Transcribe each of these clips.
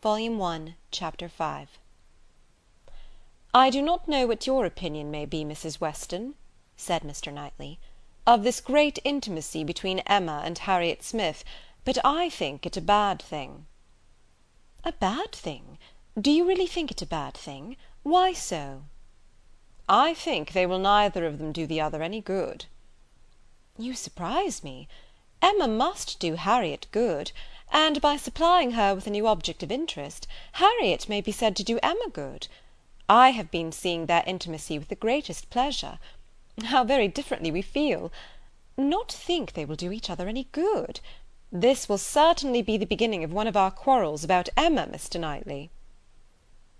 Volume I, Chapter v I do not know what your opinion may be, Mrs. Weston, said Mr. Knightley, of this great intimacy between Emma and Harriet Smith, but I think it a bad thing. A bad thing! Do you really think it a bad thing? Why so? I think they will neither of them do the other any good. You surprise me. Emma must do Harriet good; and, by supplying her with a new object of interest, Harriet may be said to do Emma good. I have been seeing their intimacy with the greatest pleasure. How very differently we feel! Not think they will do each other any good! This will certainly be the beginning of one of our quarrels about Emma, Mr. Knightley.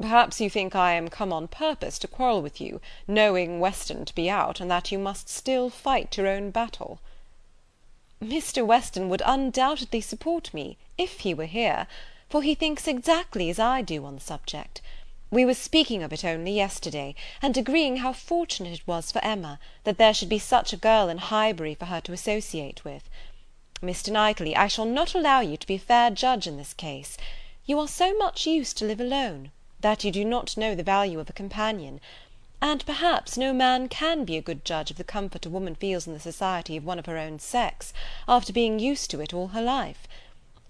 Perhaps you think I am come on purpose to quarrel with you, knowing Weston to be out, and that you must still fight your own battle. Mr. Weston would undoubtedly support me, if he were here, for he thinks exactly as I do on the subject. We were speaking of it only yesterday, and agreeing how fortunate it was for Emma, that there should be such a girl in Highbury for her to associate with. Mr. Knightley, I shall not allow you to be a fair judge in this case. You are so much used to live alone, that you do not know the value of a companion and perhaps no man can be a good judge of the comfort a woman feels in the society of one of her own sex, after being used to it all her life.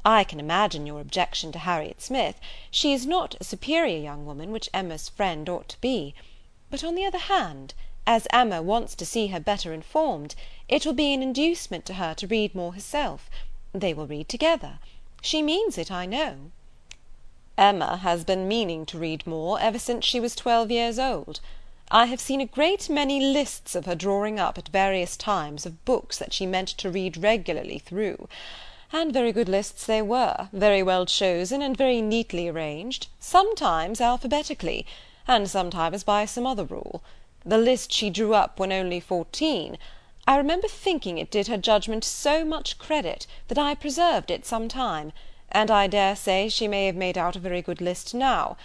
I can imagine your objection to Harriet Smith; she is not a superior young woman, which Emma's friend ought to be; but, on the other hand, as Emma wants to see her better informed, it will be an inducement to her to read more herself; they will read together. She means it, I know. Emma has been meaning to read more ever since she was twelve years old. I have seen a great many lists of her drawing up at various times of books that she meant to read regularly through; and very good lists they were, very well chosen, and very neatly arranged, sometimes alphabetically, and sometimes by some other rule. The list she drew up when only fourteen, I remember thinking it did her judgment so much credit, that I preserved it some time, and I dare say she may have made out a very good list now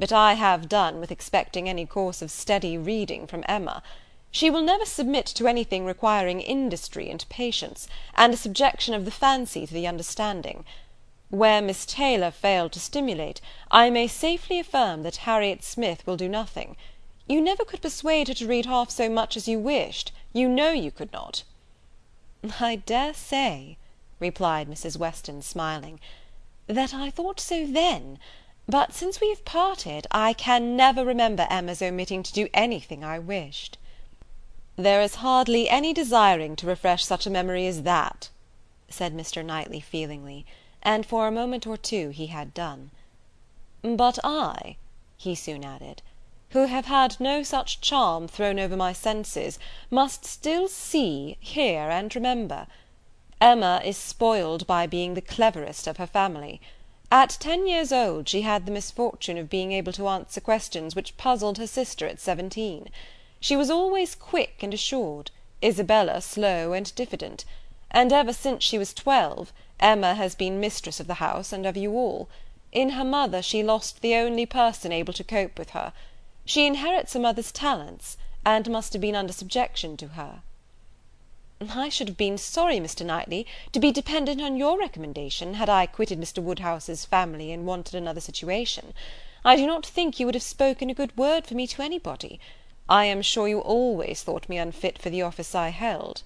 but I have done with expecting any course of steady reading from Emma. She will never submit to anything requiring industry and patience, and a subjection of the fancy to the understanding. Where Miss Taylor failed to stimulate, I may safely affirm that Harriet Smith will do nothing. You never could persuade her to read half so much as you wished; you know you could not. I dare say, replied Mrs. Weston, smiling, that I thought so then but since we have parted, I can never remember Emma's omitting to do anything I wished. There is hardly any desiring to refresh such a memory as that, said Mr. Knightley feelingly; and for a moment or two he had done. But I, he soon added, who have had no such charm thrown over my senses, must still see, hear, and remember. Emma is spoiled by being the cleverest of her family. At ten years old she had the misfortune of being able to answer questions which puzzled her sister at seventeen. She was always quick and assured, Isabella slow and diffident; and ever since she was twelve, Emma has been mistress of the house and of you all. In her mother she lost the only person able to cope with her. She inherits a mother's talents, and must have been under subjection to her. I should have been sorry, Mr. Knightley, to be dependent on your recommendation, had I quitted Mr. Woodhouse's family, and wanted another situation. I do not think you would have spoken a good word for me to anybody. I am sure you always thought me unfit for the office I held.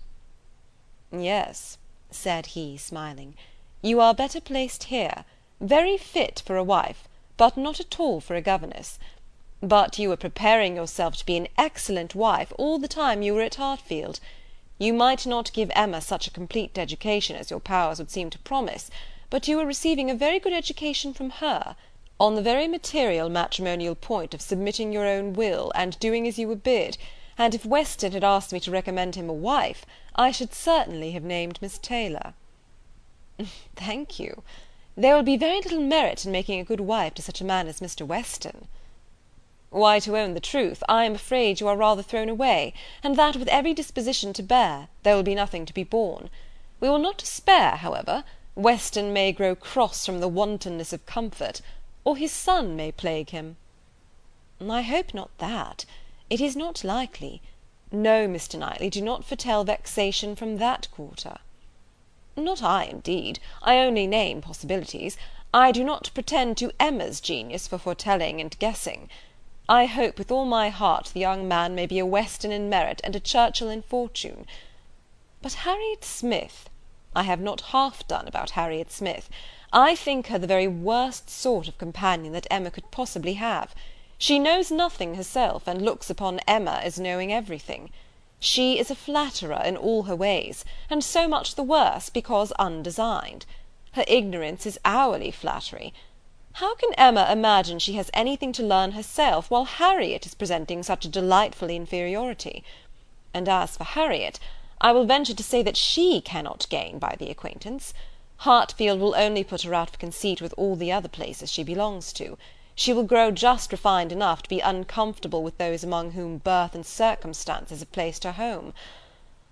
Yes, said he, smiling, you are better placed here; very fit for a wife, but not at all for a governess. But you were preparing yourself to be an excellent wife all the time you were at Hartfield. You might not give Emma such a complete education as your powers would seem to promise, but you are receiving a very good education from her, on the very material matrimonial point of submitting your own will, and doing as you were bid; and if Weston had asked me to recommend him a wife, I should certainly have named Miss Taylor. Thank you. There will be very little merit in making a good wife to such a man as Mr. Weston. Why, to own the truth, I am afraid you are rather thrown away, and that, with every disposition to bear, there will be nothing to be borne. We will not despair, however; Weston may grow cross from the wantonness of comfort, or his son may plague him. I hope not that. It is not likely. No, Mr. Knightley, do not foretell vexation from that quarter. Not I, indeed; I only name possibilities. I do not pretend to Emma's genius for foretelling and guessing. I hope with all my heart the young man may be a Weston in merit and a Churchill in fortune. But Harriet Smith, I have not half done about Harriet Smith. I think her the very worst sort of companion that Emma could possibly have. She knows nothing herself, and looks upon Emma as knowing everything. She is a flatterer in all her ways, and so much the worse because undesigned. Her ignorance is hourly flattery. How can Emma imagine she has anything to learn herself, while Harriet is presenting such a delightful inferiority? And as for Harriet, I will venture to say that she cannot gain by the acquaintance. Hartfield will only put her out of conceit with all the other places she belongs to. She will grow just refined enough to be uncomfortable with those among whom birth and circumstances have placed her home.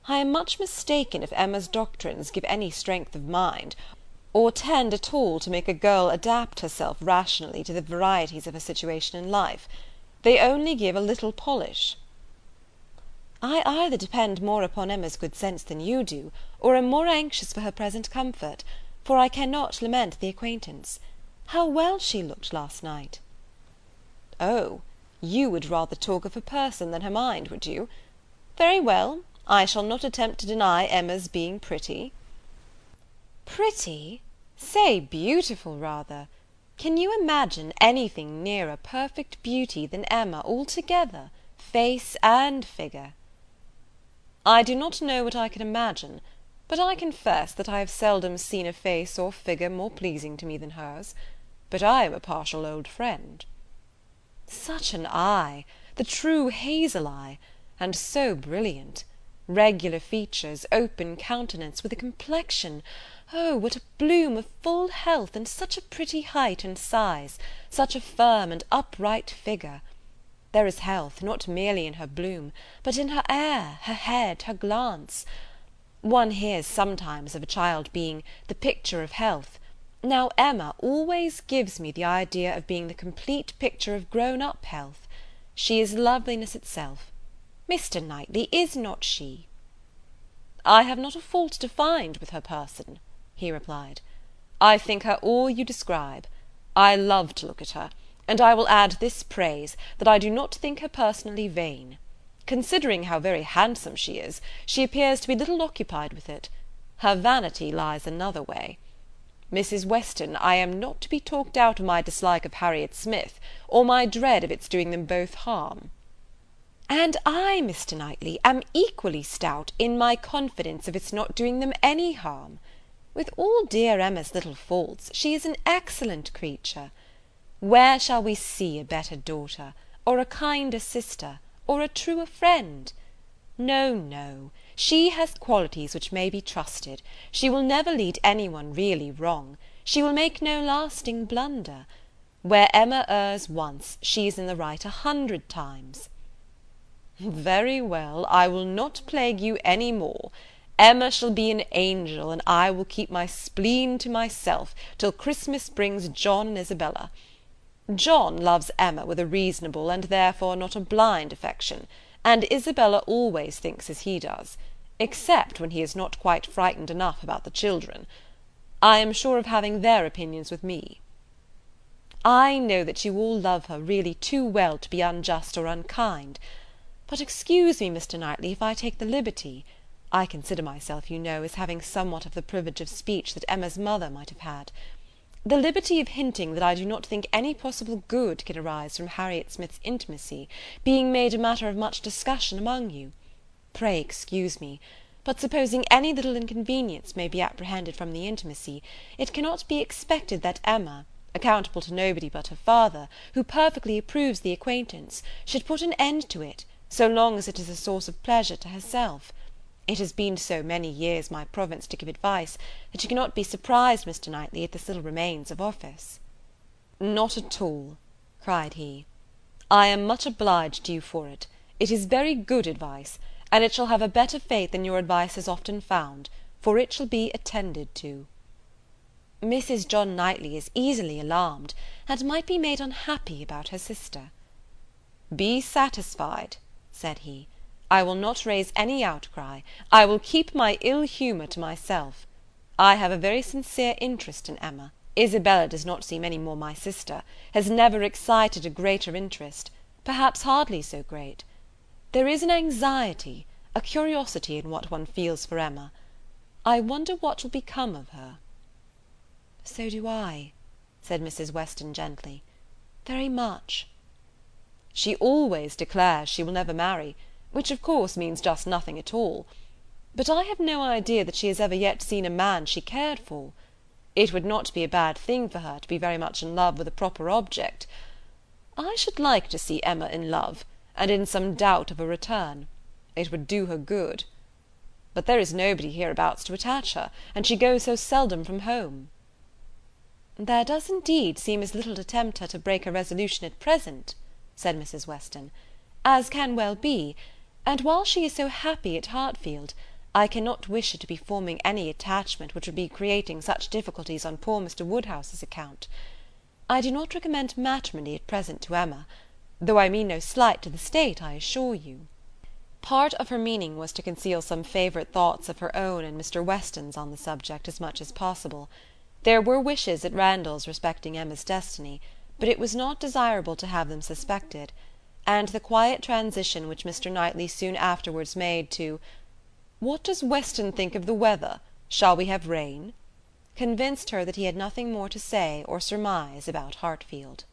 I am much mistaken if Emma's doctrines give any strength of mind, or tend at all to make a girl adapt herself rationally to the varieties of her situation in life. They only give a little polish. I either depend more upon Emma's good sense than you do, or am more anxious for her present comfort, for I cannot lament the acquaintance. How well she looked last night!" "Oh, you would rather talk of her person than her mind, would you? Very well, I shall not attempt to deny Emma's being pretty." "Pretty? Say beautiful, rather. Can you imagine anything nearer perfect beauty than Emma altogether, face and figure?" "I do not know what I can imagine, but I confess that I have seldom seen a face or figure more pleasing to me than hers but I am a partial old friend." "Such an eye! the true hazel eye! and so brilliant! Regular features, open countenance, with a complexion, oh, what a bloom of full health, and such a pretty height and size, such a firm and upright figure! There is health, not merely in her bloom, but in her air, her head, her glance. One hears sometimes of a child being the picture of health. Now Emma always gives me the idea of being the complete picture of grown up health. She is loveliness itself. Mr. Knightley, is not she?" "I have not a fault to find with her person," he replied. "I think her all you describe. I love to look at her; and I will add this praise, that I do not think her personally vain. Considering how very handsome she is, she appears to be little occupied with it. Her vanity lies another way. Mrs. Weston, I am not to be talked out of my dislike of Harriet Smith, or my dread of its doing them both harm." "And I, Mr. Knightley, am equally stout in my confidence of its not doing them any harm. With all dear Emma's little faults, she is an excellent creature. Where shall we see a better daughter, or a kinder sister, or a truer friend? No, no. She has qualities which may be trusted; she will never lead any one really wrong; she will make no lasting blunder. Where Emma errs once, she is in the right a hundred times." "Very well, I will not plague you any more. Emma shall be an angel, and I will keep my spleen to myself, till Christmas brings John and Isabella. John loves Emma with a reasonable, and therefore not a blind affection and Isabella always thinks as he does, except when he is not quite frightened enough about the children. I am sure of having their opinions with me. I know that you all love her really too well to be unjust or unkind. But excuse me, Mr. Knightley, if I take the liberty I consider myself, you know, as having somewhat of the privilege of speech that Emma's mother might have had the liberty of hinting that I do not think any possible good can arise from Harriet Smith's intimacy being made a matter of much discussion among you. Pray excuse me; but supposing any little inconvenience may be apprehended from the intimacy, it cannot be expected that Emma, accountable to nobody but her father, who perfectly approves the acquaintance, should put an end to it, so long as it is a source of pleasure to herself. It has been so many years my province to give advice, that you cannot be surprised, Mr. Knightley, at the little remains of office." "Not at all," cried he. "I am much obliged to you for it. It is very good advice, and it shall have a better fate than your advice has often found, for it shall be attended to." Mrs. John Knightley is easily alarmed, and might be made unhappy about her sister. "Be satisfied," said he. I will not raise any outcry; I will keep my ill humour to myself. I have a very sincere interest in Emma. Isabella does not seem any more my sister, has never excited a greater interest, perhaps hardly so great. There is an anxiety, a curiosity in what one feels for Emma. I wonder what will become of her." "So do I," said Mrs. Weston gently, "very much." "She always declares she will never marry, which of course means just nothing at all. But I have no idea that she has ever yet seen a man she cared for. It would not be a bad thing for her to be very much in love with a proper object. I should like to see Emma in love, and in some doubt of a return. It would do her good. But there is nobody hereabouts to attach her, and she goes so seldom from home." "There does indeed seem as little to tempt her to break her resolution at present," said Mrs. Weston, "as can well be; and while she is so happy at Hartfield, I cannot wish her to be forming any attachment which would be creating such difficulties on poor Mr. Woodhouse's account. I do not recommend matrimony at present to Emma, though I mean no slight to the state, I assure you." Part of her meaning was to conceal some favourite thoughts of her own and Mr. Weston's on the subject as much as possible. There were wishes at Randalls respecting Emma's destiny, but it was not desirable to have them suspected; and the quiet transition which Mr. Knightley soon afterwards made to "What does Weston think of the weather? Shall we have rain?" convinced her that he had nothing more to say or surmise about Hartfield.